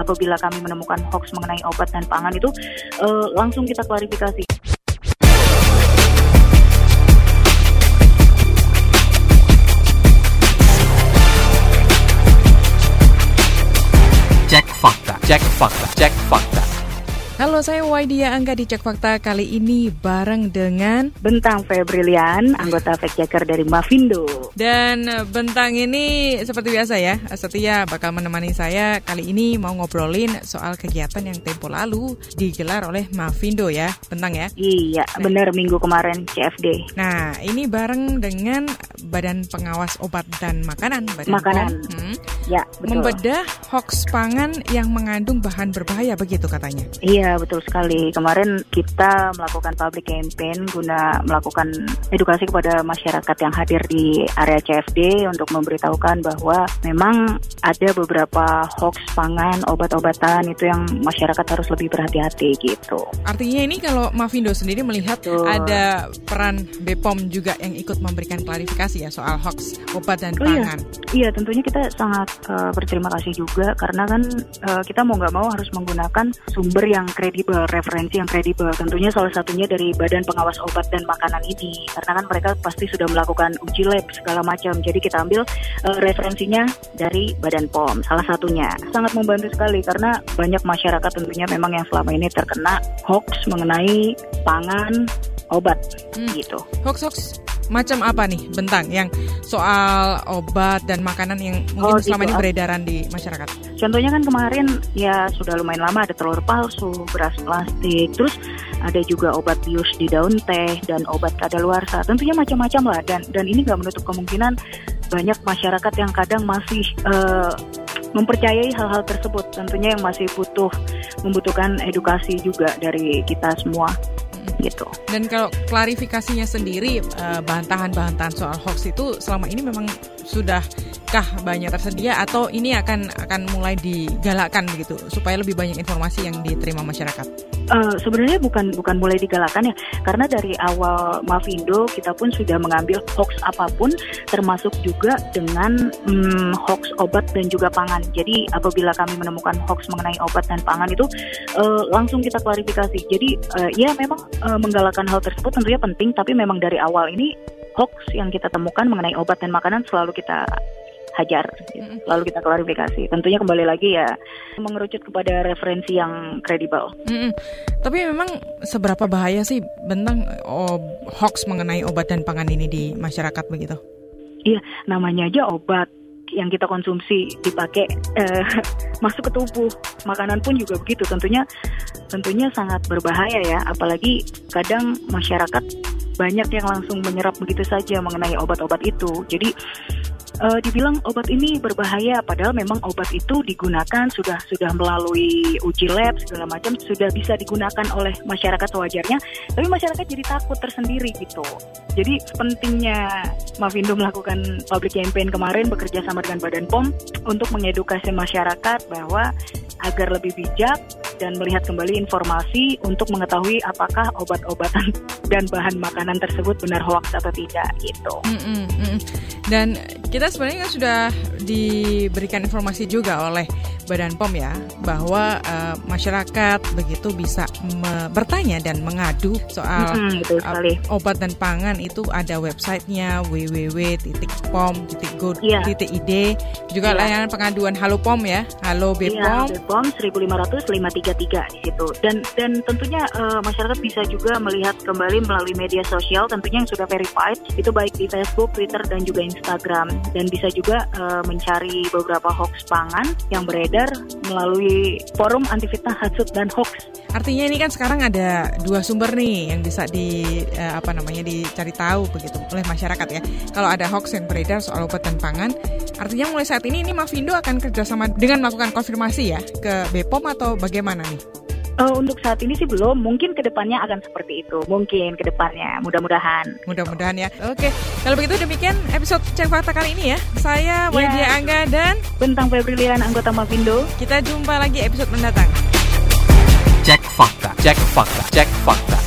apabila kami menemukan hoax mengenai obat dan pangan itu uh, langsung kita klarifikasi. Cek fakta, cek fakta, cek fakta. Halo, saya Waidia Angga di Cek Fakta kali ini bareng dengan Bentang Febrilian, anggota fact checker dari Mavindo. Dan eh, Bentang ini seperti biasa ya, setia bakal menemani saya kali ini mau ngobrolin soal kegiatan yang tempo lalu digelar oleh Mavindo ya, Bentang ya. Iya, Nah. benar minggu kemarin CFD. Nah, ini bareng dengan Badan Pengawas Obat dan Makanan, Badan Makanan. POM, hmm, Ya, betul. membedah hoax pangan yang mengandung bahan berbahaya begitu katanya. Iya, betul sekali. Kemarin kita melakukan public campaign guna melakukan edukasi kepada masyarakat yang hadir di area CFD untuk memberitahukan bahwa memang ada beberapa hoax pangan, obat-obatan itu yang masyarakat harus lebih berhati-hati gitu. Artinya ini kalau Mavindo sendiri melihat Betul. ada peran BPOM juga yang ikut memberikan klarifikasi ya soal hoax obat dan Oh iya. pangan. Iya, tentunya kita sangat eh, berterima kasih juga karena kan eh, kita mau nggak mau harus menggunakan sumber yang kredibel, referensi yang kredibel. Tentunya salah satunya dari Badan Pengawas Obat dan Makanan ini karena kan mereka pasti sudah melakukan uji lab segala macam. Jadi kita ambil eh, referensinya dari Badan POM. Salah satunya sangat membantu sekali karena banyak masyarakat tentunya memang yang selama ini terkena hoax mengenai pangan obat Hmm. gitu. Hoax-hoax macam apa nih bentang yang soal obat dan makanan yang mungkin Oh, selama gitu. ini beredaran di masyarakat? Contohnya kan kemarin ya sudah lumayan lama ada telur palsu, beras plastik, terus ada juga obat bius di daun teh dan obat kadaluarsa. Tentunya macam-macam lah dan dan ini nggak menutup kemungkinan banyak masyarakat yang kadang masih eh, mempercayai hal-hal tersebut. Tentunya yang masih butuh membutuhkan edukasi juga dari kita semua gitu. Dan kalau klarifikasinya sendiri eh, bantahan-bantahan soal hoax itu selama ini memang sudahkah banyak tersedia atau ini akan akan mulai digalakkan begitu supaya lebih banyak informasi yang diterima masyarakat? Eh, sebenarnya bukan bukan mulai digalakan ya, karena dari awal Mavindo kita pun sudah mengambil hoax apa pun, termasuk juga dengan mm, hoax obat dan juga pangan. Jadi apabila kami menemukan hoax mengenai obat dan pangan itu eh, langsung kita klarifikasi. Jadi eh, ya memang eh, menggalakkan hal tersebut tentunya penting, tapi memang dari awal ini hoax yang kita temukan mengenai obat dan makanan selalu kita hajar, lalu kita klarifikasi. Tentunya kembali lagi ya mengerucut kepada referensi yang kredibel. Mm-mm. Tapi memang seberapa bahaya sih bentang oh, hoax mengenai obat dan pangan ini di masyarakat begitu? Iya, namanya aja obat yang kita konsumsi dipakai eh, masuk ke tubuh. Makanan pun juga begitu. Tentunya tentunya sangat berbahaya ya. Apalagi kadang masyarakat banyak yang langsung menyerap begitu saja mengenai obat-obat itu. Jadi eh, dibilang obat ini berbahaya padahal memang obat itu digunakan sudah sudah melalui uji lab segala macam sudah bisa digunakan oleh masyarakat wajarnya tapi masyarakat jadi takut tersendiri gitu. Jadi pentingnya Mavindo melakukan public campaign kemarin bekerja sama dengan Badan POM untuk mengedukasi masyarakat bahwa agar lebih bijak dan melihat kembali informasi untuk mengetahui apakah obat-obatan dan bahan makanan tersebut benar hoax atau tidak gitu. Mm -mm, mm Dan kita sebenarnya kan sudah diberikan informasi juga oleh Badan POM ya bahwa uh, masyarakat begitu bisa bertanya dan mengadu soal mm -hmm, uh, obat dan pangan itu ada websitenya www.pom.go.id iya. yeah. juga yeah. layanan pengaduan Halo POM ya Halo BPOM, yeah, BPOM 1500 tiga di situ. Dan dan tentunya uh, masyarakat bisa juga melihat kembali melalui media sosial tentunya yang sudah verified itu baik di Facebook, Twitter dan juga Instagram. Dan bisa juga uh, mencari beberapa hoax pangan yang beredar melalui forum anti fitnah, hasut dan hoax. Artinya ini kan sekarang ada dua sumber nih yang bisa di eh, apa namanya dicari tahu begitu oleh masyarakat ya. Kalau ada hoax yang beredar soal obat dan pangan, artinya mulai saat ini ini Mavindo akan kerjasama dengan melakukan konfirmasi ya ke BPOM atau bagaimana nih? Eh, untuk saat ini sih belum, mungkin ke depannya akan seperti itu, mungkin ke depannya, mudah-mudahan. Mudah-mudahan ya. Oke, kalau begitu demikian episode Cek Fakta kali ini ya. Saya Ya. Waidia Angga dan Bentang Febrilian, anggota Mavindo. kita jumpa lagi episode mendatang. Cek fakta, cek fakta, cek fakta.